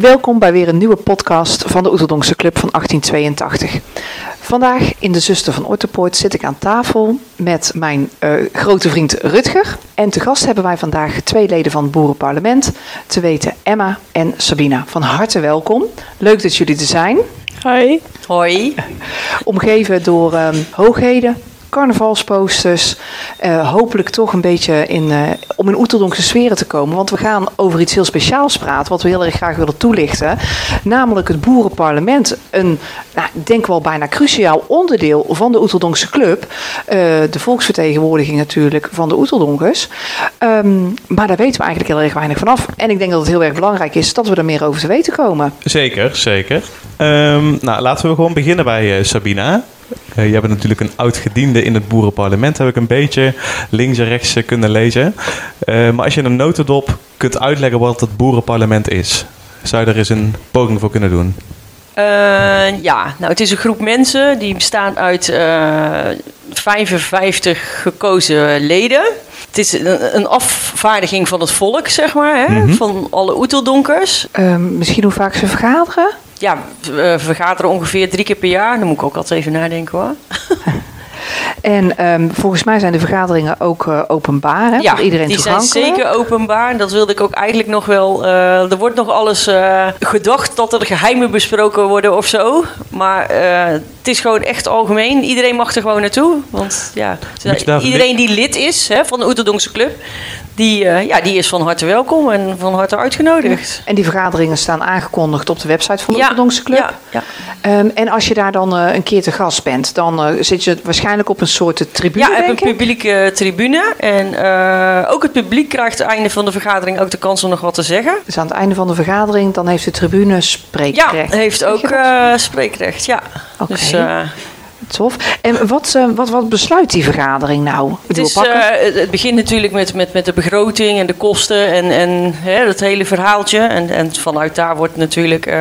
Welkom bij weer een nieuwe podcast van de Oeteldonkse Club van 1882. Vandaag in de Zuster van Otterpoort zit ik aan tafel met mijn uh, grote vriend Rutger. En te gast hebben wij vandaag twee leden van het Boerenparlement, te weten Emma en Sabina. Van harte welkom. Leuk dat jullie er zijn. Hoi. Hoi. Omgeven door um, hoogheden, carnavalsposters. Uh, hopelijk toch een beetje in, uh, om in Oeterdonkse sferen te komen. Want we gaan over iets heel speciaals praten, wat we heel erg graag willen toelichten. Namelijk het Boerenparlement. Een, nou, denk wel bijna cruciaal onderdeel van de Oeterdonkse Club. Uh, de volksvertegenwoordiging natuurlijk van de Oeterdonkers. Um, maar daar weten we eigenlijk heel erg weinig vanaf. En ik denk dat het heel erg belangrijk is dat we er meer over te weten komen. Zeker, zeker. Um, nou, laten we gewoon beginnen bij Sabina. Uh, jij bent natuurlijk een oud gediende in het boerenparlement, heb ik een beetje links en rechts kunnen lezen. Uh, maar als je in een notendop kunt uitleggen wat het boerenparlement is, zou je er eens een poging voor kunnen doen? Uh, ja, nou het is een groep mensen die bestaat uit 55 gekozen leden. Het is een, afvaardiging van het volk, zeg maar, hè? Mm -hmm. van alle Oeteldonkers. Ehm, misschien hoe vaak ze vergaderen? Ja, we vergaderen ongeveer drie keer per jaar. Dan moet ik ook altijd even nadenken hoor. En um, volgens mij zijn de vergaderingen ook uh, openbaar, hè? Ja, voor iedereen die zijn zeker openbaar. Dat wilde ik ook eigenlijk nog wel. Uh, er wordt nog alles uh, gedacht dat er geheimen besproken worden of zo. Maar het is gewoon echt algemeen. Iedereen mag er gewoon naartoe. Want ja, iedereen die lid is hè, van de Oeterdonkse Club, die, uh, ja, die is van harte welkom en van harte uitgenodigd. En die vergaderingen staan aangekondigd op de website van de ja, Oeterdonkse Club. Ja, ja. Um, en als je daar dan uh, een keer te gast bent, dan uh, zit je waarschijnlijk op een soort tribune. Ja, op een publieke tribune. En ook het publiek krijgt aan het einde van de vergadering ook de kans om nog wat te zeggen. Dus aan het einde van de vergadering, dan heeft de tribune spreekrecht. Ja, heeft ook spreekrecht, ja. Okay. Dus, Tof. En wat, uh, wat, wat besluit die vergadering nou? Het, is, uh, het begint natuurlijk met, met, met de begroting en de kosten en, en hè, dat hele verhaaltje. En, en vanuit daar wordt natuurlijk. Uh,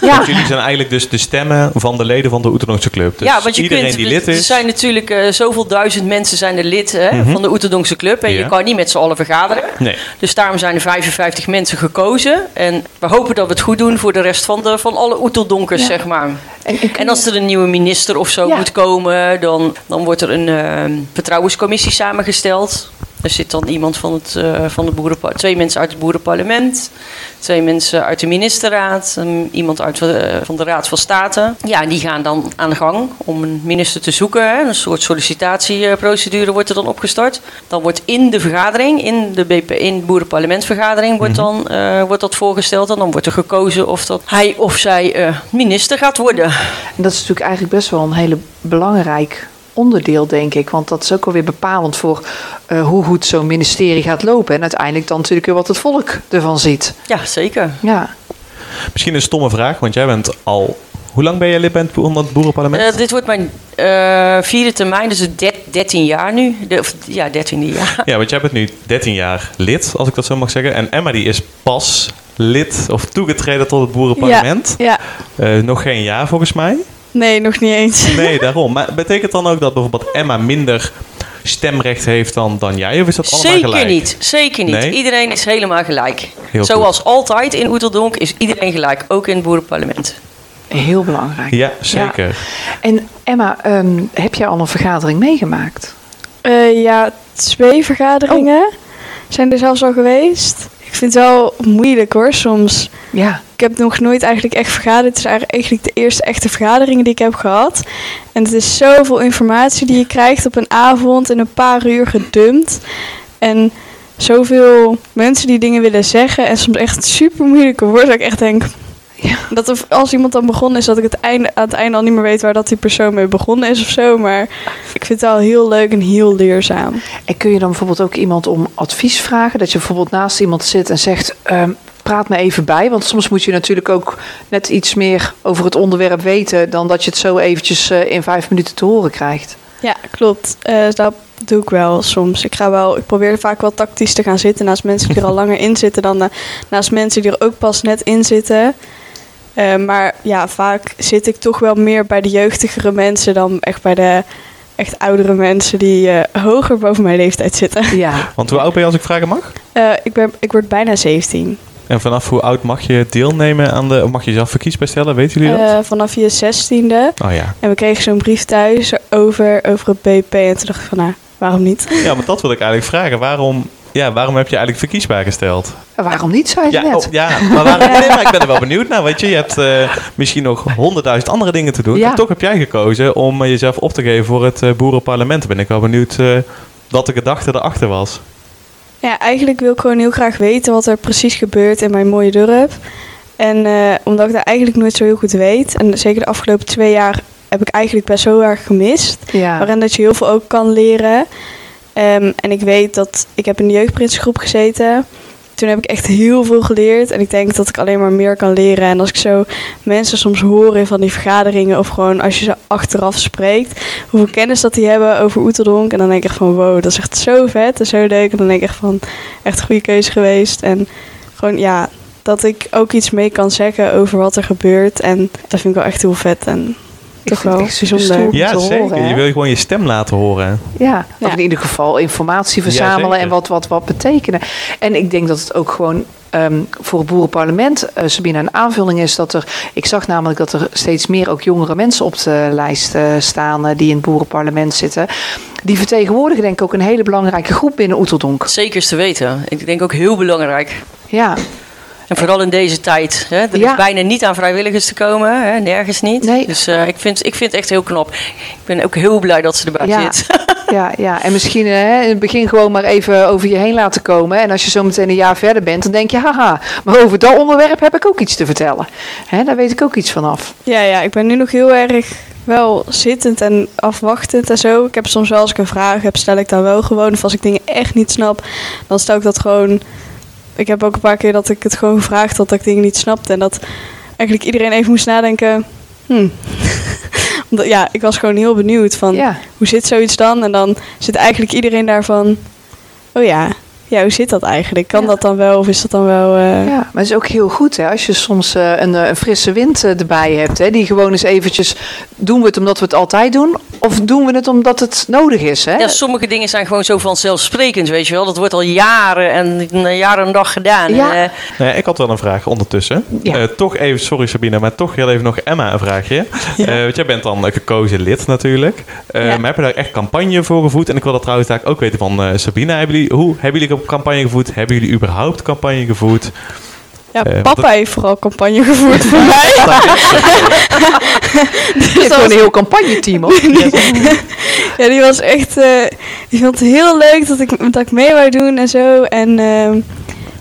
ja. Jullie zijn eigenlijk dus de stemmen van de leden van de Oeterdonkse Club. Dus ja, want je iedereen kunt, die lid is. Er zijn natuurlijk zoveel duizend mensen zijn er lid hè, mm -hmm. van de Oeterdonkse Club. En ja. je kan niet met z'n allen vergaderen. Nee. Dus daarom zijn er 55 mensen gekozen. En we hopen dat we het goed doen voor de rest van, de, van alle Oeterdonkers, ja. zeg maar. En, en, en, als er een nieuwe minister of zo moet komen, dan, dan wordt er een uh, vertrouwenscommissie samengesteld. Er zit dan iemand van het, uh, van de boerenpa- twee mensen uit het boerenparlement, twee mensen uit de ministerraad, um, iemand uit uh, van de Raad van State. Ja, die gaan dan aan de gang om een minister te zoeken. Hè. Een soort sollicitatieprocedure wordt er dan opgestart. Dan wordt in de vergadering, in de, BP, in de boerenparlementsvergadering, wordt, dan, uh, wordt dat voorgesteld. En dan wordt er gekozen of dat hij of zij minister gaat worden. En dat is natuurlijk eigenlijk best wel een hele belangrijk onderdeel, denk ik. Want dat is ook alweer bepalend voor uh, hoe goed zo'n ministerie gaat lopen. En uiteindelijk dan natuurlijk weer wat het volk ervan ziet. Ja, zeker. Ja. Misschien een stomme vraag, want jij bent al... Hoe lang ben jij lid van het boerenparlement? Uh, dit wordt mijn uh, vierde termijn, dus 13 jaar nu. De, of, ja, 13 jaar. Ja, want jij bent nu 13 jaar lid, als ik dat zo mag zeggen. En Emma die is pas lid of toegetreden tot het boerenparlement. Ja. ja. Uh, nog geen jaar volgens mij. Nee, nog niet eens. Nee, daarom. Maar betekent dan ook dat bijvoorbeeld Emma minder stemrecht heeft dan, dan jij? Of is dat allemaal zeker gelijk? Niet, zeker niet. Nee? Iedereen is helemaal gelijk. Heel Zoals goed. altijd in Oeteldonk is iedereen gelijk, ook in het boerenparlement. Heel belangrijk. Ja, zeker. Ja. En Emma, um, heb jij al een vergadering meegemaakt? Uh, ja, twee vergaderingen oh. zijn er zelfs al geweest. Ik vind het wel moeilijk hoor, soms. Ja. Ik heb nog nooit eigenlijk echt vergaderd. Het is eigenlijk de eerste echte vergadering die ik heb gehad. En het is zoveel informatie die je krijgt op een avond in een paar uur gedumpt. En zoveel mensen die dingen willen zeggen. En soms echt super moeilijke woorden. Dat ik echt denk. Ja. Dat er, als iemand dan begonnen is, dat ik het einde, aan het einde al niet meer weet waar dat die persoon mee begonnen is of zo. Maar ik vind het wel heel leuk en heel leerzaam. En kun je dan bijvoorbeeld ook iemand om advies vragen? Dat je bijvoorbeeld naast iemand zit en zegt. Um, praat me even bij. Want soms moet je natuurlijk ook net iets meer over het onderwerp weten... dan dat je het zo eventjes uh, in vijf minuten te horen krijgt. Ja, klopt. Uh, dat doe ik wel soms. Ik, ga wel, ik probeer vaak wel tactisch te gaan zitten naast mensen die er al langer in zitten... dan uh, naast mensen die er ook pas net in zitten... Uh, maar ja, vaak zit ik toch wel meer bij de jeugdigere mensen dan echt bij de echt oudere mensen die uh, hoger boven mijn leeftijd zitten. Ja. Want hoe oud ben je als ik vragen mag? Uh, ik, ben, ik word bijna 17. En vanaf hoe oud mag je deelnemen aan de... Of mag je zelf verkiesbaar stellen? Weten jullie dat? Eh, vanaf je zestiende. oh ja. En we kregen zo'n brief thuis over, over het BP. En toen dacht ik van, nou, waarom niet? Ja, maar dat wil ik eigenlijk vragen. Waarom, ja, waarom heb je eigenlijk verkiesbaar gesteld? Waarom niet, zei je Ja, net? oh, ja maar, waarom, nee, maar ik ben er wel benieuwd naar. Weet je, je hebt eh, misschien nog honderdduizend andere dingen te doen. Ja. En toch heb jij gekozen om eh, jezelf op te geven voor het eh, boerenparlement. Dan ben ik wel benieuwd eh, wat de gedachte erachter was. Ja, eigenlijk wil ik gewoon heel graag weten wat er precies gebeurt in mijn mooie dorp. En eh, omdat ik daar eigenlijk nooit zo heel goed weet. En zeker de afgelopen twee jaar heb ik eigenlijk best zo erg gemist. Ja. Waarin dat je heel veel ook kan leren. Ehm, en ik weet dat ik heb in de jeugdprinsgroep gezeten. Toen heb ik echt heel veel geleerd. En ik denk dat ik alleen maar meer kan leren. En als ik zo mensen soms hoor in van die vergaderingen... of gewoon als je ze achteraf spreekt... hoeveel kennis dat die hebben over Oeteldonk. En dan denk ik echt van wow, dat is echt zo vet en zo leuk. En dan denk ik echt van echt goede keuze geweest. En gewoon ja, dat ik ook iets mee kan zeggen over wat er gebeurt. En dat vind ik wel echt heel vet. En toch wel bijzonder. Ja, te zeker. horen, hè? je wil gewoon je stem laten horen. Ja, Ja. of in ieder geval informatie verzamelen en wat, wat, wat betekenen. En ik denk dat het ook gewoon ehm, voor het boerenparlement, eh Sabine, een aanvulling is dat er... Ik zag namelijk dat er steeds meer ook jongere mensen op de lijst eh, staan eh, die in het boerenparlement zitten. Die vertegenwoordigen denk ik ook een hele belangrijke groep binnen Oeteldonk. Zeker is te weten. Ik denk ook heel belangrijk. Ja, En vooral in deze tijd. Hè? Er Ja. is bijna niet aan vrijwilligers te komen. Hè? Nergens niet. Nee. Dus eh, ik, vind, ik vind het echt heel knap. Ik ben ook heel blij dat ze erbij Ja. zit. ja, ja. En misschien eh, in het begin gewoon maar even over je heen laten komen. En als je zo meteen een jaar verder bent, dan denk je, haha, maar over dat onderwerp heb ik ook iets te vertellen. Hè, daar weet ik ook iets van af. Ja, ja, ik ben nu nog heel erg wel zittend en afwachtend en zo. Ik heb soms wel als ik een vraag heb, stel ik daar wel gewoon. Of als ik dingen echt niet snap, dan stel ik dat gewoon. Ik heb ook een paar keer dat ik het gewoon gevraagd had dat ik dingen niet snapte. En dat eigenlijk iedereen even moest nadenken. Hmm. Omdat, ja, ik was gewoon heel benieuwd van Ja. hoe zit zoiets dan? En dan zit eigenlijk iedereen daarvan. Oh ja, ja, hoe zit dat eigenlijk? Kan Ja. dat dan wel of is dat dan wel. eh, Ja, maar het is ook heel goed hè, als je soms eh, een, eh, een frisse wind erbij hebt. Hè, die gewoon eens eventjes, doen we het omdat we het altijd doen? Of doen we het omdat het nodig is? Hè? Ja, sommige dingen zijn gewoon zo vanzelfsprekend, weet je wel. Dat wordt al jaren en jaren en dag gedaan. Ja. En, Nou ja, ik had wel een vraag ondertussen. Ja. Eh, toch even, sorry Sabine, maar toch heel even nog Emma een vraagje. Eh, want jij bent dan gekozen lid natuurlijk. Eh, Ja. Maar heb je daar echt campagne voor gevoerd? En ik wil dat trouwens ook weten van eh, Sabine. Hebben jullie, hoe hebben jullie campagne gevoerd? Hebben jullie überhaupt campagne gevoerd? Ja, Eh, papa dat- heeft vooral campagne gevoerd voor mij. Je hebt gewoon een heel campagneteam hoor. Ja, die was echt. eh, die vond het heel leuk dat ik, dat ik mee wou doen en zo. En ehm,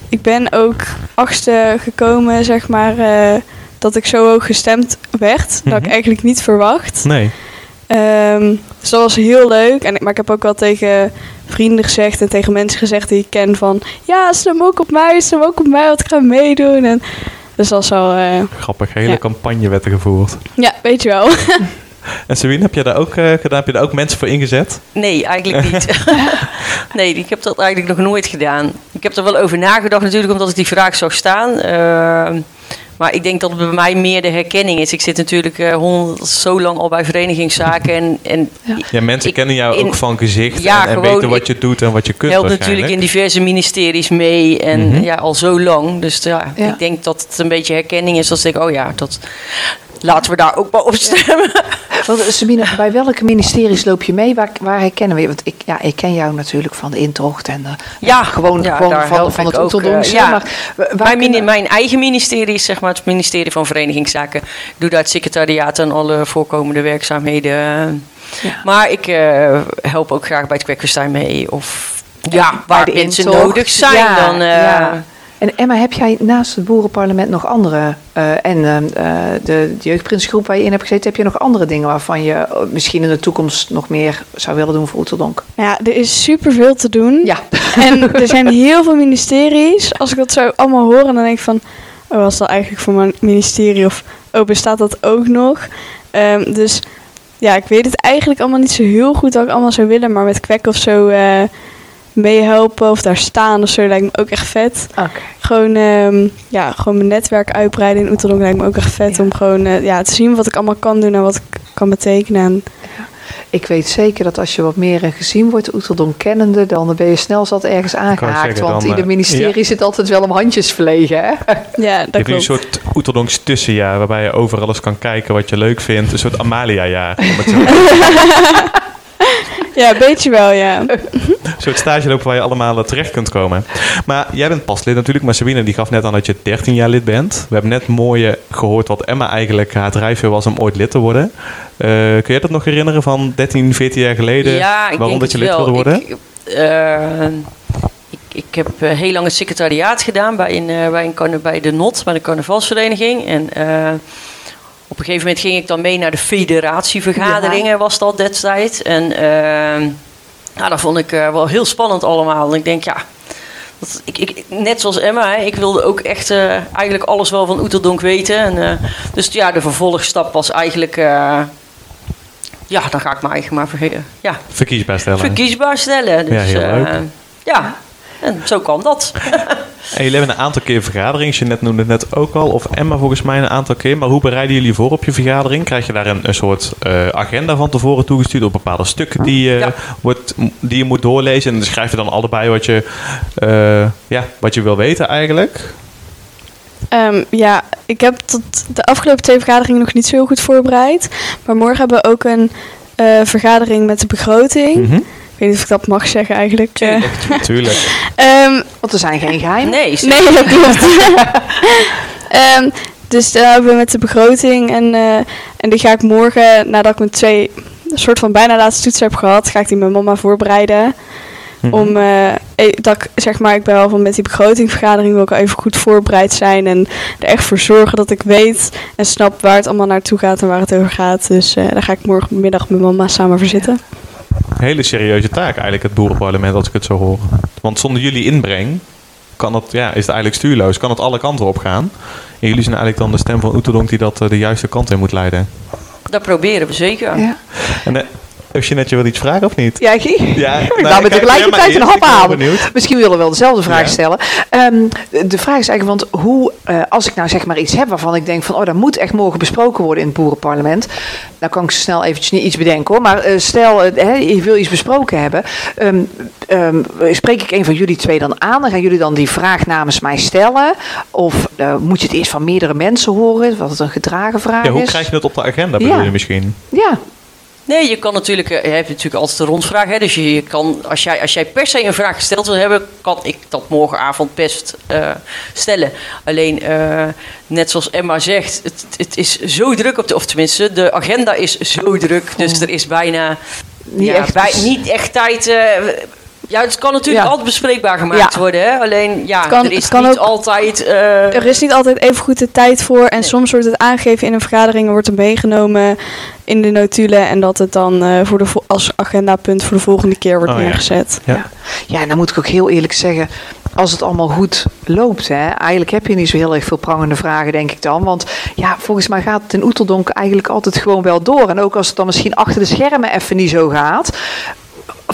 ik ben ook achtste gekomen, zeg maar. eh, dat ik zo hoog gestemd werd. Dat Mhm. ik eigenlijk niet verwacht. Nee. Ehm, dus dat was heel leuk. En, maar ik heb ook wel tegen vrienden gezegd en tegen mensen gezegd die ik ken van... Ja, stem ook op mij, stem ook op mij, want ik ga meedoen. En, dus dat was al... eh, Grappig, hele Ja. campagne werd er gevoerd. ja, weet je wel. En Sabine, heb je daar ook eh, gedaan? Heb je daar ook mensen voor ingezet? nee, eigenlijk niet. nee, ik heb dat eigenlijk nog nooit gedaan. Ik heb er wel over nagedacht natuurlijk, omdat ik die vraag zag staan. Ehm, maar ik denk dat het bij mij meer de herkenning is. Ik zit natuurlijk eh, honderd- zo lang al bij verenigingszaken. En, en Ja, mensen Ik- kennen jou in- ook van gezicht Ja, en, en gewoon, weten wat je doet en wat je kunt helpt natuurlijk in diverse ministeries mee. En Mhm. ja, al zo lang. Dus ja, Ja. ik denk dat het een beetje herkenning is. Als ik denk, oh ja, dat, laten we daar ook maar op stemmen. Want, eh, Sabine, bij welke ministeries loop je mee? Waar, waar herkennen we je? Want ik, ja, ik ken jou natuurlijk van de intocht en de, Ja, gewoon, ja, gewoon daar van, van het ook, Oeteldonksche. eh, ja. Mijn, mini- kunnen- mijn eigen ministerie is zeg maar het ministerie van Verenigingszaken. Ik doe daar het secretariaat en alle voorkomende werkzaamheden. Ja. Maar ik eh, help ook graag bij het kwekfestijn mee. Of ja, waar de mensen intocht. nodig zijn. Ja, dan, eh, ja. En Emma, heb jij naast het boerenparlement nog andere, eh, en eh, eh, de, de jeugdprinsgroep waar je in hebt gezeten, heb je nog andere dingen waarvan je misschien in de toekomst nog meer zou willen doen voor Oeteldonk? Nou ja, er is superveel te doen. Ja. En er zijn heel veel ministeries. Als ik dat zo allemaal hoor, dan denk ik van... Oh, was dat eigenlijk voor mijn ministerie? Of oh, bestaat dat ook nog? Ehm, dus ja, ik weet het eigenlijk allemaal niet zo heel goed wat ik allemaal zou willen. Maar met kwek of zo meehelpen of daar staan of zo lijkt me ook echt vet. Oké. Gewoon, ehm, ja, gewoon mijn netwerk uitbreiden in Oeteldonk lijkt me ook echt vet. Ja. Om gewoon eh, ja, te zien wat ik allemaal kan doen en wat ik kan betekenen. En ik weet zeker dat als je wat meer gezien wordt, Oeteldonk kennende, dan ben je snel zat ergens aangehaakt. zeggen, want dan, in de eh, ministerie ja. zit altijd wel om handjes verlegen. Hè? Ja, dat Je hebt nu een klopt. soort Oeteldonks tussenjaar waarbij je overal eens kan kijken wat je leuk vindt. Een soort Amalia-jaar. om het zo te zeggen. Ja, een beetje wel, ja. Een soort stage lopen waar je allemaal eh, terecht kunt komen. Maar jij bent pas lid natuurlijk, maar Sabine die gaf net aan dat je 13 jaar lid bent. We hebben net mooi gehoord wat Emma eigenlijk haar drijfveer was om ooit lid te worden. Eh, kun je dat nog herinneren van 13, 14 jaar geleden? Ja, ik waarom denk dat je lid wel. wilde worden? Ik, eh, ik, ik heb heel lang het secretariaat gedaan bij, een, eh, bij, een, bij de NOT, bij de carnavalsvereniging. En eh, op een gegeven moment ging ik dan mee naar de federatievergaderingen, was dat destijds. En nou, dat vond ik eh, wel heel spannend allemaal. En ik denk, ja, dat, ik, ik, net zoals Emma, hè, ik wilde ook echt eh, eigenlijk alles wel van Oeterdonk weten. En, eh, dus ja, de vervolgstap was eigenlijk... eh, ja, dan ga ik me eigenlijk maar verge- ja, Verkiesbaar stellen. verkiesbaar stellen. Dus, Ja, heel eh, leuk. ja, en zo kwam dat. En jullie hebben een aantal keer vergaderingen. Je net noemde het net ook al. Of Emma volgens mij een aantal keer. Maar hoe bereiden jullie voor op je vergadering? Krijg je daar een, een soort eh, agenda van tevoren toegestuurd? Op bepaalde stukken die, eh, Ja. wordt, die je moet doorlezen? En dan schrijf je dan allebei wat je, eh, ja, wat je wil weten eigenlijk? Ehm, ja, ik heb tot de afgelopen twee vergaderingen nog niet zo heel goed voorbereid. Maar morgen hebben we ook een eh, vergadering met de begroting. Mhm. Weet niet of ik dat mag zeggen eigenlijk. eh. Tuurlijk. Ehm, Want er zijn geen geheimen. Nee, nee, dat klopt. Ehm, dus daar hebben we met de begroting. En, eh, en die ga ik morgen, nadat ik mijn twee soort van bijna laatste toetsen heb gehad, ga ik die met mama voorbereiden. Mhm. Om eh, eh, dat ik zeg maar, ik ben wel van met die begrotingvergadering wil ik even goed voorbereid zijn. En er echt voor zorgen dat ik weet en snap waar het allemaal naartoe gaat en waar het over gaat. Dus eh, daar ga ik morgenmiddag met mama samen voor zitten. Hele serieuze taak eigenlijk, het boerenparlement, als ik het zo hoor. Want zonder jullie inbreng kan het, ja, is het eigenlijk stuurloos. Kan het alle kanten op gaan. En jullie zijn eigenlijk dan de stem van Oeterdonk die dat eh, de juiste kant in moet leiden. dat proberen we zeker. Ja, En uh, Jeanette, je wil iets vragen of niet? ja Guy? Ja, Ik nou, kijk, tegelijkertijd een hap. Ik ben halen. benieuwd. Misschien willen we wel dezelfde vraag Ja. stellen. Ehm, de- vraag is eigenlijk, want hoe, eh, als ik nou zeg maar iets heb waarvan ik denk van, oh, dat moet echt morgen besproken worden in het boerenparlement. Dan kan ik zo snel eventjes niet iets bedenken hoor. Maar eh, stel, eh, je wil iets besproken hebben. ehm, spreek ik een van jullie twee dan aan? Dan gaan jullie dan die vraag namens mij stellen? Of moet je het eerst van meerdere mensen horen? Wat het een gedragen vraag Ja, hoe is? krijg je dat op de agenda, bedoel je misschien? Ja, Nee, je kan natuurlijk, eh, je hebt natuurlijk altijd de rondvraag. Hè? Dus je, je kan, als jij, als jij per se een vraag gesteld wil hebben, kan ik dat morgenavond best eh, stellen. Alleen, eh, net zoals Emma zegt, het, het is zo druk op de, of tenminste, de agenda is zo druk. Dus er is bijna niet ja, echt. bij, niet echt tijd. Ja, het kan natuurlijk Ja. altijd bespreekbaar gemaakt Ja. worden. Hè? Alleen, ja, kan- er is het kan niet ook- altijd. eh, Er is niet altijd even goed de tijd voor. En Nee. soms wordt het aangegeven in een vergadering en wordt er meegenomen in de notulen. En dat het dan eh, voor de als agendapunt voor de volgende keer wordt Oh, ja. neergezet. Ja, en dan moet ik ook heel eerlijk zeggen, als het allemaal goed loopt, hè, eigenlijk heb je niet zo heel erg veel prangende vragen, denk ik dan. Want ja, volgens mij gaat het in Oeteldonk eigenlijk altijd gewoon wel door. En ook als het dan misschien achter de schermen even niet zo gaat.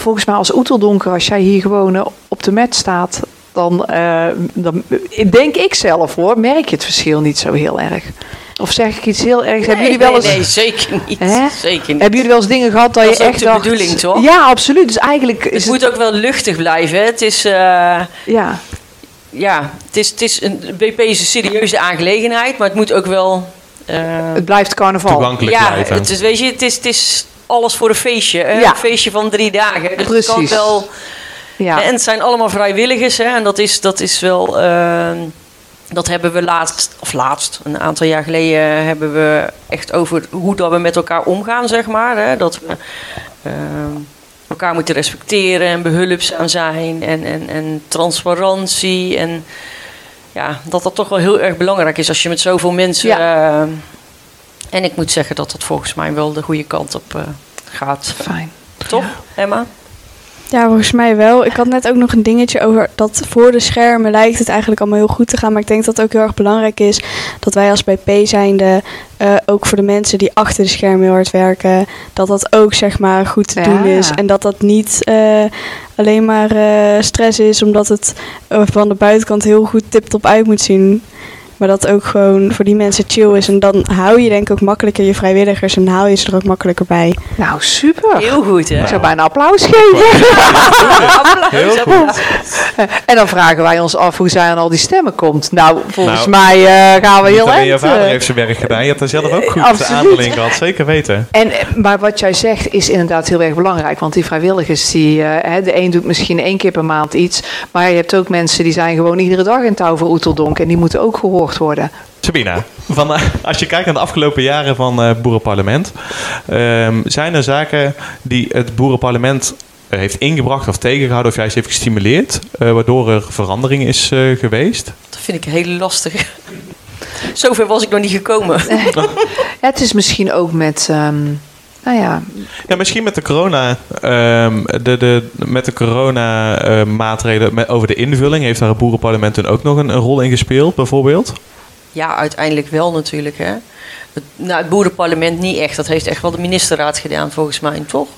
Volgens mij als Oeteldonker, als jij hier gewoon eh, op de mat staat, dan, eh, dan denk ik zelf hoor, merk je het verschil niet zo heel erg. Of zeg ik iets heel ergs? hebben nee, jullie wel eens... nee, zeker niet. Hè? Zeker niet. Hebben jullie wel eens dingen gehad dat, Dat je echt de dacht... bedoeling, toch? Ja, absoluut. Dus eigenlijk is het het... moet ook wel luchtig blijven. Hè? Het is. eh, Ja, ja, het is, het is een BP is een serieuze aangelegenheid, maar het moet ook wel. eh, het blijft carnaval. Toegankelijk ja, blijven. het is, weet je, het is, het is alles voor een feestje. Hè? Ja. Een feestje van drie dagen. Dus het kan Precies. wel. Ja. En het zijn allemaal vrijwilligers, hè? En dat is, dat is wel. eh, dat hebben we laatst, of laatst, een aantal jaar geleden, hebben we echt over hoe dat we met elkaar omgaan, zeg maar. Hè? Dat we eh, elkaar moeten respecteren en behulpzaam zijn en, en, en transparantie. En ja, dat dat toch wel heel erg belangrijk is als je met zoveel mensen. eh, en ik moet zeggen dat dat volgens mij wel de goede kant op eh, gaat. Fijn. Toch, Emma? Ja, volgens mij wel. Ik had net ook nog een dingetje over dat voor de schermen lijkt het eigenlijk allemaal heel goed te gaan. Maar ik denk dat het ook heel erg belangrijk is dat wij als BP zijnde, eh ook voor de mensen die achter de schermen heel hard werken, dat dat ook zeg maar goed te Ja. doen is. En dat dat niet eh, alleen maar eh, stress is, omdat het van de buitenkant heel goed tip-top uit moet zien. Maar dat ook gewoon voor die mensen chill is. En dan hou je denk ik ook makkelijker je vrijwilligers en haal je ze er ook makkelijker bij. Nou, super. Heel goed, hè? Ik zou bijna applaus geven. Heel goed. En dan vragen wij ons af hoe zij aan al die stemmen komt. Nou, volgens Nou, mij eh, gaan we heel alleen je vader eh. heeft zijn werk gedaan. Je hebt er zelf ook goed Absoluut. in gehad. Zeker weten. En, eh, maar wat jij zegt is inderdaad heel erg belangrijk. Want die vrijwilligers, die, eh, hè, de een doet misschien één keer per maand iets. Maar je hebt ook mensen die zijn gewoon iedere dag in touw voor Oeteldonk. En die moeten ook gehoord worden. Sabina, van, eh, als je kijkt naar de afgelopen jaren van eh Boerenparlement, ehm, zijn er zaken die het Boerenparlement eh, heeft ingebracht of tegengehouden of juist heeft gestimuleerd, eh, waardoor er verandering is eh, geweest? Dat vind ik heel lastig. Zover was ik nog niet gekomen. Ja, het is misschien ook met... ehm, nou ja, Ja, misschien met de corona, ehm, de, de, met de corona eh, maatregelen met, over de invulling, heeft daar het Boerenparlement toen ook nog een, een rol in gespeeld, bijvoorbeeld? Ja, uiteindelijk wel natuurlijk. Hè. Het, nou, het boerenparlement niet echt. Dat heeft echt wel de ministerraad gedaan, volgens mij, toch?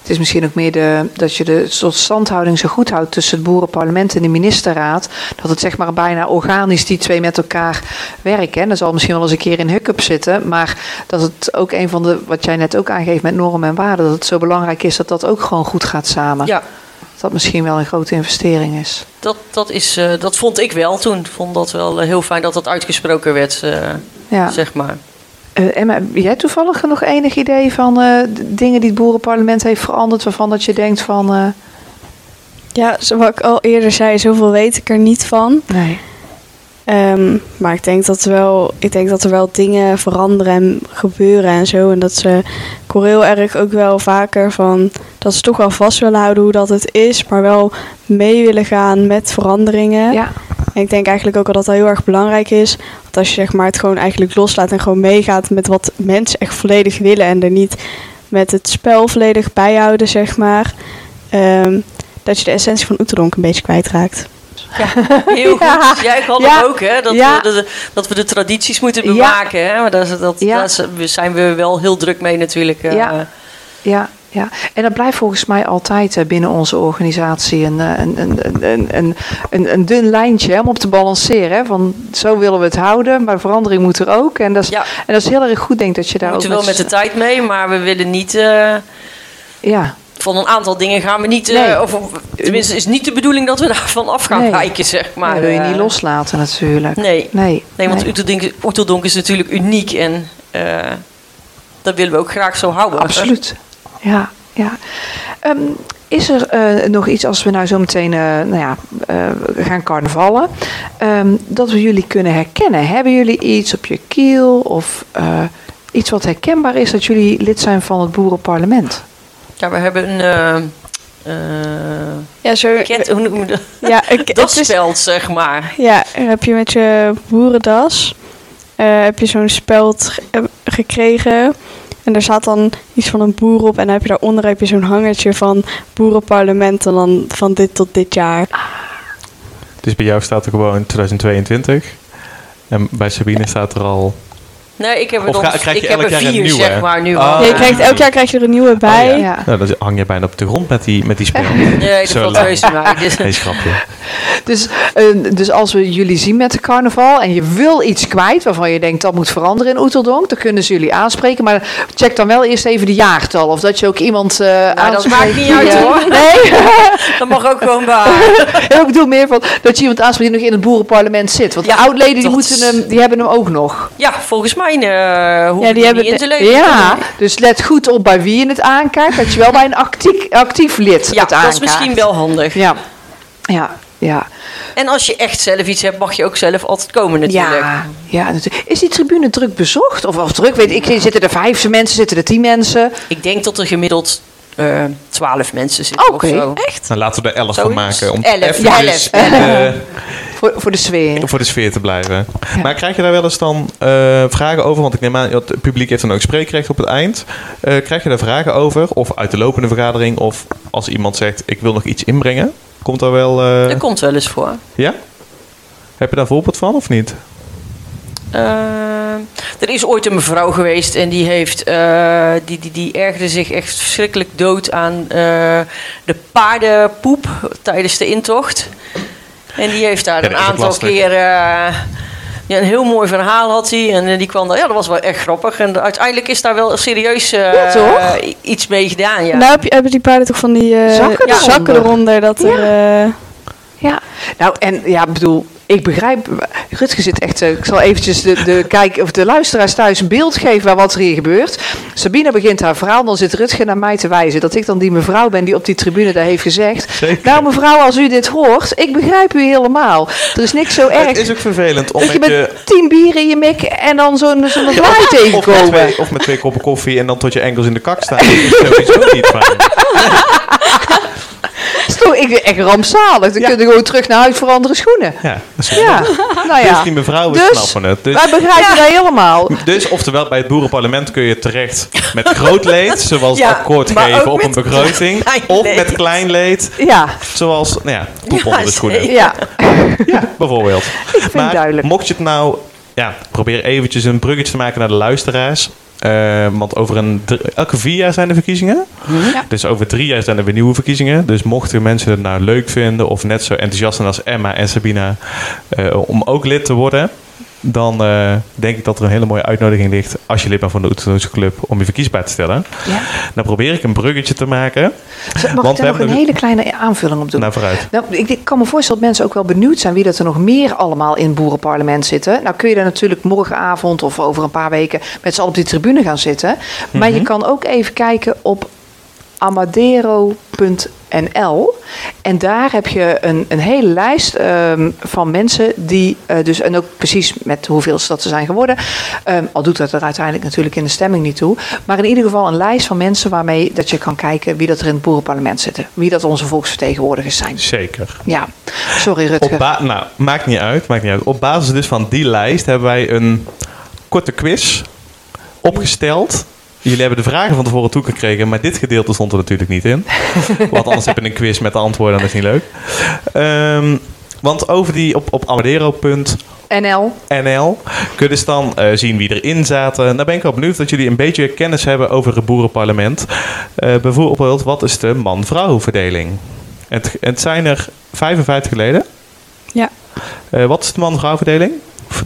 Het is misschien ook meer de, dat je de soort standhouding zo goed houdt tussen het boerenparlement en de ministerraad. Dat het zeg maar bijna organisch die twee met elkaar werken. En er zal misschien wel eens een keer in hiccup zitten. Maar dat het ook een van de, wat jij net ook aangeeft met normen en waarden. Dat het zo belangrijk is dat dat ook gewoon goed gaat samen. Ja, Dat misschien wel een grote investering is. dat, dat, is, eh, dat vond ik wel toen. Ik vond dat wel eh, heel fijn dat dat uitgesproken werd, eh, Ja. zeg maar. Eh, Emma, heb jij toevallig nog enig idee van eh, dingen die het boerenparlement heeft veranderd. Waarvan dat je denkt van... eh, Ja, zoals ik al eerder zei, zoveel weet ik er niet van. nee. Ehm, maar ik denk, dat er wel, ik denk dat er wel dingen veranderen en gebeuren en zo. En dat ze, ik hoor heel erg ook wel vaker van dat ze toch wel vast willen houden hoe dat het is, maar wel mee willen gaan met veranderingen. Ja. En ik denk eigenlijk ook al dat dat heel erg belangrijk is. Want als je zeg maar, het gewoon eigenlijk loslaat en gewoon meegaat met wat mensen echt volledig willen en er niet met het spel volledig bijhouden, zeg maar. ehm, dat je de essentie van Oeterdonk een beetje kwijtraakt. Heel goed. Ja. Ja, ik had Ja. ook, hè. Dat, Ja. we de, dat we de tradities moeten Ja. bewaken, hè. Maar daar, dat, Ja. daar zijn we wel heel druk mee natuurlijk. eh. Ja. Ja, ja, en dat blijft volgens mij altijd eh, binnen onze organisatie een, eh, een, een, een, een, een, een dun lijntje hè, om op te balanceren. Hè, van zo willen we het houden, maar verandering moet er ook. En dat is, Ja. en dat is heel erg goed, denk ik, dat je We daar moeten ook wel met de tijd mee, maar we willen niet... eh, Ja, van een aantal dingen gaan we niet... Nee. of, tenminste, is niet de bedoeling dat we daarvan af gaan Nee. wijken, zeg maar. maar wil je niet loslaten natuurlijk. Nee, Nee, nee want nee. Oeteldonk, is natuurlijk uniek en dat willen we ook graag zo houden. Absoluut. Ja, ja. Ehm, is er eh, nog iets als we nou zo meteen eh, nou ja, eh, gaan carnavallen, ehm, dat we jullie kunnen herkennen? Hebben jullie iets op je kiel of eh, iets wat herkenbaar is dat jullie lid zijn van het boerenparlement? Ja, we hebben een... eh, eh, Ja, zo, ket, hoe noem je dat? ja, ik, Dat het is, speld, zeg maar. Ja, heb je met je boerendas eh, heb je zo'n speld ge- gekregen. En daar staat dan iets van een boer op. En dan heb je daaronder heb je zo'n hangertje van boerenparlement. En dan van dit tot dit jaar. Dus bij jou staat er gewoon 2022. En bij Sabine staat er al... Nee, ik heb er, Of dan, ga- krijg je ik heb elk er jaar een vier, nieuwe? zeg maar, nu Ah. al. Ja, je krijgt, elk jaar krijg je er een nieuwe bij. Oh, Ja. Nou, dan hang je bijna op de grond met die, met die spel. Nee, dat Zo valt lang. reuze mee. Dus- Nee, schrapje. Dus, eh, dus als we jullie zien met de carnaval en je wil iets kwijt waarvan je denkt dat moet veranderen in Oeteldonk, dan kunnen ze jullie aanspreken. Maar check dan wel eerst even de jaartal of dat je ook iemand eh dat aanspreekt maakt niet die, uit, eh, hoor. Nee, Dat mag ook gewoon bij. ik bedoel meer van dat je iemand aanspreekt die nog in het boerenparlement zit. Want Ja, de oudleden die, dat- moeten hem, die hebben hem ook nog. Ja, volgens mij uh, hoef Ja, ja, die hebben niet in leven. Ja, dus let goed op bij wie je het aankijkt. Dat je wel bij een actief, actief lid Ja, het dat aankaart. is misschien wel handig. Ja, ja, ja. En als je echt zelf iets hebt, mag je ook zelf altijd komen natuurlijk. Ja, ja, natuurlijk. Is die tribune druk bezocht? Of, of druk, weet ik, zitten er vijf mensen, zitten er tien mensen? Ik denk dat er gemiddeld eh, twaalf mensen zitten Oké, of zo. Echt? Dan laten we er elf van maken. Om Elf, ja, elf, in de- Voor, voor de sfeer. voor de sfeer te blijven. Ja. Maar krijg je daar wel eens dan eh, vragen over? Want ik neem aan, dat het publiek heeft dan ook spreekrecht op het eind. Eh, krijg je daar vragen over? Of uit de lopende vergadering? Of als iemand zegt, ik wil nog iets inbrengen? Komt daar wel... eh, Dat komt wel eens voor. Ja? Heb je daar een voorbeeld van of niet? Er is ooit een mevrouw geweest en die, heeft, eh, die, die, die ergerde zich echt verschrikkelijk dood aan eh, de paardenpoep tijdens de intocht. En die heeft daar Ja, een aantal lastig. keer eh, Ja, een heel mooi verhaal had hij. En eh, die kwam daar, ja, dat was wel echt grappig. En uiteindelijk is daar wel serieus eh, Ja, iets mee gedaan. Ja. Nou heb je, hebben die paarden toch van die eh, Zakken ja, eronder. zakken eronder. Dat er, Ja, nou en ja, ik bedoel, ik begrijp, Rutge zit echt, ik zal eventjes de, de, kijk, of de luisteraars thuis een beeld geven van wat er hier gebeurt. Sabine begint haar verhaal, dan zit Rutge naar mij te wijzen dat ik dan die mevrouw ben die op die tribune daar heeft gezegd. Zeker. Nou mevrouw, als u dit hoort, ik begrijp u helemaal. Er is niks zo erg. Het is ook vervelend om dat je met met je... tien bieren in je mik en dan zo'n zo'n vlaai Of met, tegenkomen. twee, of met twee koppen koffie en dan tot je enkels in de kak staan. Dat is sowieso niet fijn. Dat is toch ik, echt rampzalig. Dan Ja. kun je gewoon terug naar huis voor andere schoenen. Ja, dat is Ja, nou ja. Dus die mevrouw is Dus, snappen het. Dus, Wij begrijpen dat helemaal. dus oftewel, bij het boerenparlement kun je terecht met groot leed, zoals Ja, akkoord maar geven op een begroting. Of met klein leed, Ja, zoals, nou ja, poep Ja, onder de schoenen. ja. Ja, bijvoorbeeld. Ik vind het duidelijk. mocht je het nou... Ja, probeer eventjes een bruggetje te maken naar de luisteraars. Eh, want over een, elke vier jaar zijn er verkiezingen. Ja. Dus over drie jaar zijn er weer nieuwe verkiezingen. Dus mochten mensen het nou leuk vinden of net zo enthousiast zijn als Emma en Sabina eh, om ook lid te worden, dan eh, denk ik dat er een hele mooie uitnodiging ligt als je lid bent van de Oeteldoze Club om je verkiesbaar te stellen. Ja. Dan probeer ik een bruggetje te maken. Mag Want ik daar nog een hele kleine aanvulling op doen? Nou, vooruit. Nou, ik, ik kan me voorstellen dat mensen ook wel benieuwd zijn wie dat er nog meer allemaal in het boerenparlement zitten. Nou kun je daar natuurlijk morgenavond of over een paar weken met z'n allen op die tribune gaan zitten. Maar Mhm. je kan ook even kijken op amadero.nl. En daar heb je een, een hele lijst ehm, van mensen die eh, dus, en ook precies met hoeveel dat ze zijn geworden. Ehm, al doet dat er uiteindelijk natuurlijk in de stemming niet toe. Maar in ieder geval een lijst van mensen waarmee dat je kan kijken wie dat er in het boerenparlement zitten. Wie dat onze volksvertegenwoordigers zijn. Zeker. Ja, sorry Op Rutger. nou, maakt niet uit, maakt niet uit. Op basis dus van die lijst hebben wij een korte quiz opgesteld. Jullie hebben de vragen van tevoren toegekregen, maar dit gedeelte stond er natuurlijk niet in. Want anders heb je een quiz met de antwoorden en dat is niet leuk. Ehm, want over die op, op amadero.nl NL. kun je dus dan eh, zien wie erin zaten. Dan ben ik wel benieuwd dat jullie een beetje kennis hebben over het boerenparlement. Eh, bijvoorbeeld, wat is de man-vrouw verdeling? Het, het zijn er 55 leden. Ja. Eh, wat is de man-vrouw verdeling?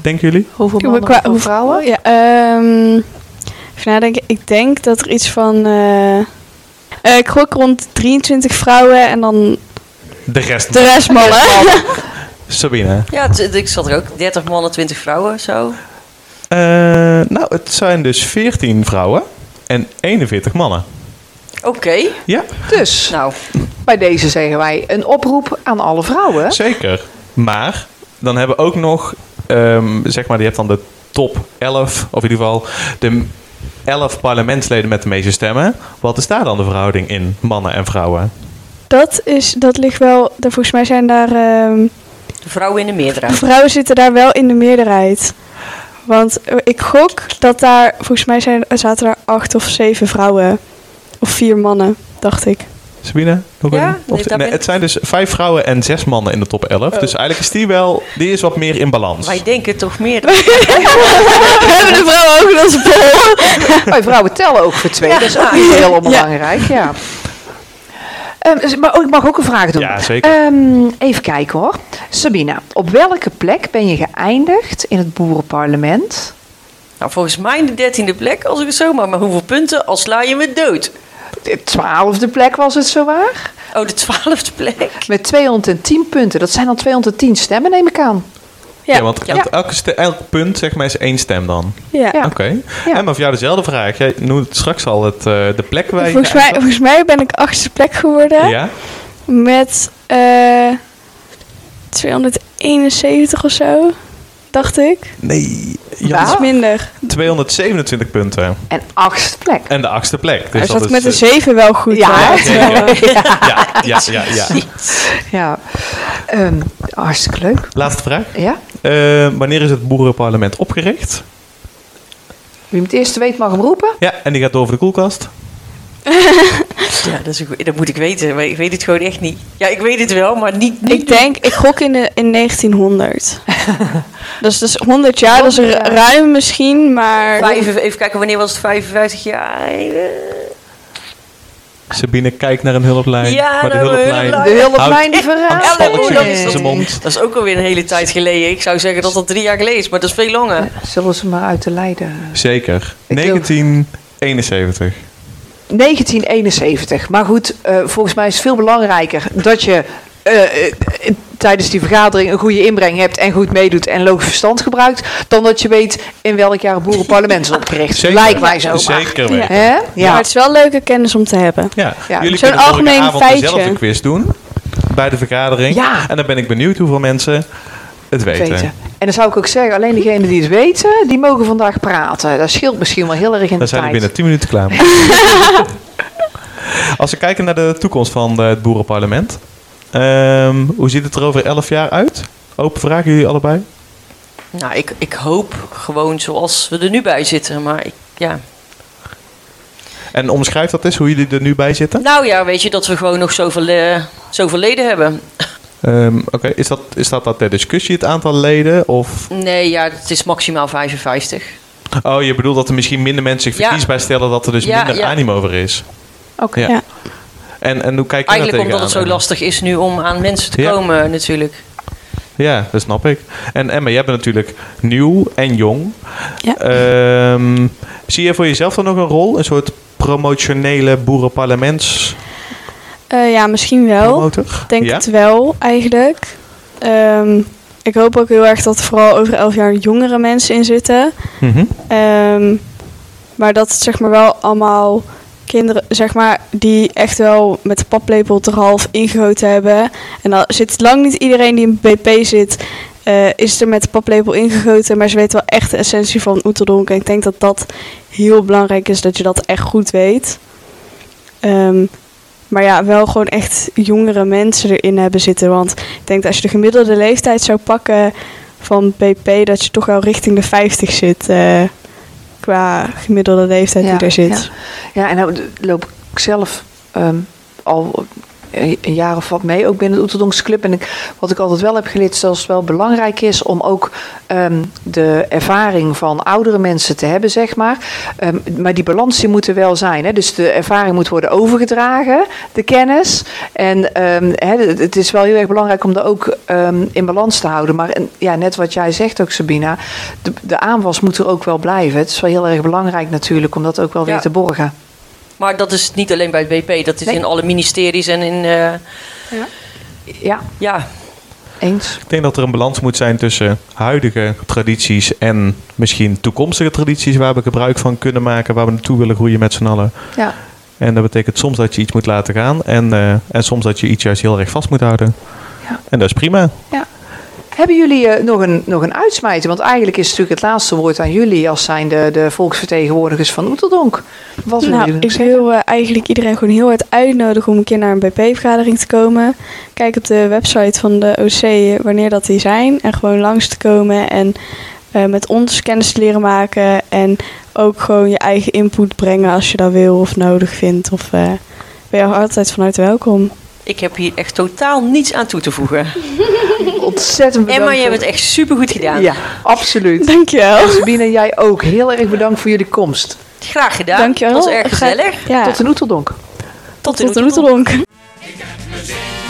Denken jullie? Hoeveel mannen, hoeveel vrouwen? Ja, ehm, even nadenken. Ik denk dat er iets van... eh, eh, ik gok rond 23 vrouwen en dan De rest. de rest mannen. Sabine. Ja, ik zat er ook. 30 mannen, 20 vrouwen, zo. Eh, nou, het zijn dus 14 vrouwen en 41 mannen. Oké. Ja, Dus Nou, bij deze zeggen wij een oproep aan alle vrouwen. zeker. Maar dan hebben we ook nog, ehm, zeg maar, je hebt dan de top 11, of in ieder geval de 11 parlementsleden met de meeste stemmen. Wat is daar dan de verhouding in, mannen en vrouwen? Dat, is, dat ligt wel... daar- Volgens mij zijn daar... ehm, de vrouwen in de de meerderheid. vrouwen zitten daar wel in de meerderheid. Want eh, ik gok dat daar... Volgens mij zijn, zaten daar acht of zeven vrouwen. Of vier mannen, dacht ik. Sabine? Nog Ja? Of- nee, nee, het zijn dus vijf vrouwen en zes mannen in de top 11. Dus eigenlijk is die wel, die is wat meer in balans. Wij denken toch meer. We hebben de vrouwen ook in onze poll. Wij vrouwen tellen ook voor twee. Dat is ook niet heel onbelangrijk. Ja. Ehm, maar ik mag ook een vraag doen. Ja, zeker. Ehm, even kijken hoor. Sabina, op welke plek ben je geëindigd in het boerenparlement? Nou, volgens mij de dertiende plek, als ik het zo maar. Maar hoeveel punten? Al sla je me dood. De twaalfde plek was het zowaar. Oh, de twaalfde plek. Met 210 punten. Dat zijn dan 210 stemmen, neem ik aan. Ja, Ja. want Ja. elke elk punt zeg maar is één stem dan. Ja. Ja. Oké. Ja. En maar voor jou dezelfde vraag. Jij noemt straks al het, eh, de plek waar je Volgens mij, geëindigd volgens mij ben ik achtste plek geworden. Ja? Met eh 271 of zo, dacht ik. Nee. Ja. Jan, Iets minder. 227 punten. En achtste plek. En de achtste plek. Dus Hij dat zat is, met een eh, 7 wel goed. Ja, hoor. zeker. ja, ja, ja, ja. Ja. Ehm, hartstikke leuk. Laatste vraag. Ja. Eh, wanneer is het boerenparlement opgericht? Wie het eerste weet mag hem roepen. Ja, en die gaat over de koelkast. Ja, dat, is dat moet ik weten. Maar ik weet het gewoon echt niet. Ja, ik weet het wel, maar niet... niet Ik denk, ik gok in, de, in 1900. dus dat is 100 jaar, dat is ruim misschien, maar... Vijf, even kijken, wanneer was het 55 jaar? Eh, Sabine kijkt naar een hulplijn. Ja, maar de hulplijn... De hulplijn die verraadt. Dat is ook alweer een hele tijd geleden. Ik zou zeggen dat dat drie jaar geleden is, maar dat is veel langer. Zullen ze maar uit de lijden. Zeker. Ik wil- 1971. 1971. Maar goed, eh, volgens mij is het veel belangrijker dat je eh, eh, tijdens die vergadering een goede inbreng hebt en goed meedoet en logisch verstand gebruikt, dan dat je weet in welk jaar het boerenparlement is opgericht. Zeker. Lijkt mij zo. maar. Zeker Ja. weten. Hè? Maar Ja. het is wel leuke kennis om te hebben. Ja. Ja, Jullie zo'n kunnen algemeen algemeen avond feitje. dezelfde quiz doen bij de vergadering. Ja. En dan ben ik benieuwd hoeveel mensen het weten. weten. En dan zou ik ook zeggen, alleen degenen die het weten, die mogen vandaag praten. Dat scheelt misschien wel heel erg in Dan de zijn we tijd. binnen 10 minuten klaar. Als we kijken naar de toekomst van eh, het boerenparlement. ehm, hoe ziet het er over 11 jaar uit? Open vraag, jullie allebei? Nou, ik, ik hoop gewoon zoals we er nu bij zitten. Maar ik, ja. En omschrijf dat eens, hoe jullie er nu bij zitten. Nou ja, weet je dat we gewoon nog zoveel, eh, zoveel leden hebben. Ehm, Oké, is, dat, is dat dat ter discussie het aantal leden? Of... Nee, ja, het is maximaal 55. Oh, je bedoelt dat er misschien minder mensen zich Ja. verkiesbaar stellen, dat er dus Ja, minder ja. animo over is. Oké. Ja. Ja. En, en hoe kijk je Eigenlijk omdat het zo lastig is nu om aan mensen te Ja. komen natuurlijk. Ja, dat snap ik. En Emma, jij bent natuurlijk nieuw en jong. Ja. Ehm, zie je voor jezelf dan nog een rol? Een soort promotionele boerenparlements Eh, ja, misschien wel. Ik denk ja? het wel, eigenlijk. Ehm, ik hoop ook heel erg dat er vooral over elf jaar jongere mensen in zitten. Mhm. Ehm, maar dat het zeg maar wel allemaal kinderen, zeg maar, die echt wel met de paplepel er half ingegoten hebben. En dan zit lang niet iedereen die in BP zit, eh, is er met de paplepel ingegoten. Maar ze weten wel echt de essentie van Oeteldonk. En ik denk dat dat heel belangrijk is, dat je dat echt goed weet. Ehm, maar ja, wel gewoon echt jongere mensen erin hebben zitten. Want ik denk dat als je de gemiddelde leeftijd zou pakken van BP, dat je toch wel richting de 50 zit. eh, qua gemiddelde leeftijd Ja, die er zit. Ja, ja en nou loop ik zelf ehm, al een een jaar of wat mee, ook binnen de Oeterdonkse Club. En ik, wat ik altijd wel heb geleerd, is dat het wel belangrijk is om ook ehm, de ervaring van oudere mensen te hebben, zeg maar. Ehm, maar die balans die moet er wel zijn. Hè? Dus de ervaring moet worden overgedragen, de kennis. En ehm, hè, het- is wel heel erg belangrijk om dat ook in balans te houden. Maar en, ja, net wat jij zegt ook, Sabina, de, de aanwas moet er ook wel blijven. Het is wel heel erg belangrijk natuurlijk om dat ook wel weer te borgen. Maar dat is niet alleen bij het BP, dat is Nee. in alle ministeries en in. eh, Ja, ja, eens. Ik denk dat er een balans moet zijn tussen huidige tradities en misschien toekomstige tradities waar we gebruik van kunnen maken, waar we naartoe willen groeien met z'n allen. Ja. En dat betekent soms dat je iets moet laten gaan en, eh, en soms dat je iets juist heel erg vast moet houden. Ja. En dat is prima. Hebben jullie eh, nog, een, nog een uitsmijter? Want eigenlijk is natuurlijk het laatste woord aan jullie als zijn de, de volksvertegenwoordigers van Oeteldonk. Wat willen Nou, ik wil eh, eigenlijk iedereen gewoon heel hard uitnodigen om een keer naar een BP-vergadering te komen. Kijk op de website van de OC wanneer dat die zijn. En gewoon langs te komen en eh, met ons kennis te leren maken. En ook gewoon je eigen input brengen als je dat wil of nodig vindt. Of eh, ben je altijd van harte welkom. ik heb hier echt totaal niets aan toe te voegen. ontzettend bedankt. Emma, je hebt het echt supergoed gedaan. Ja, absoluut. Dankjewel. wel. Sabine, jij ook. Heel erg bedankt voor jullie komst. Graag gedaan. Dankjewel. Het was erg gezellig. Tot de oeteldonk. Tot, de een. Ik heb.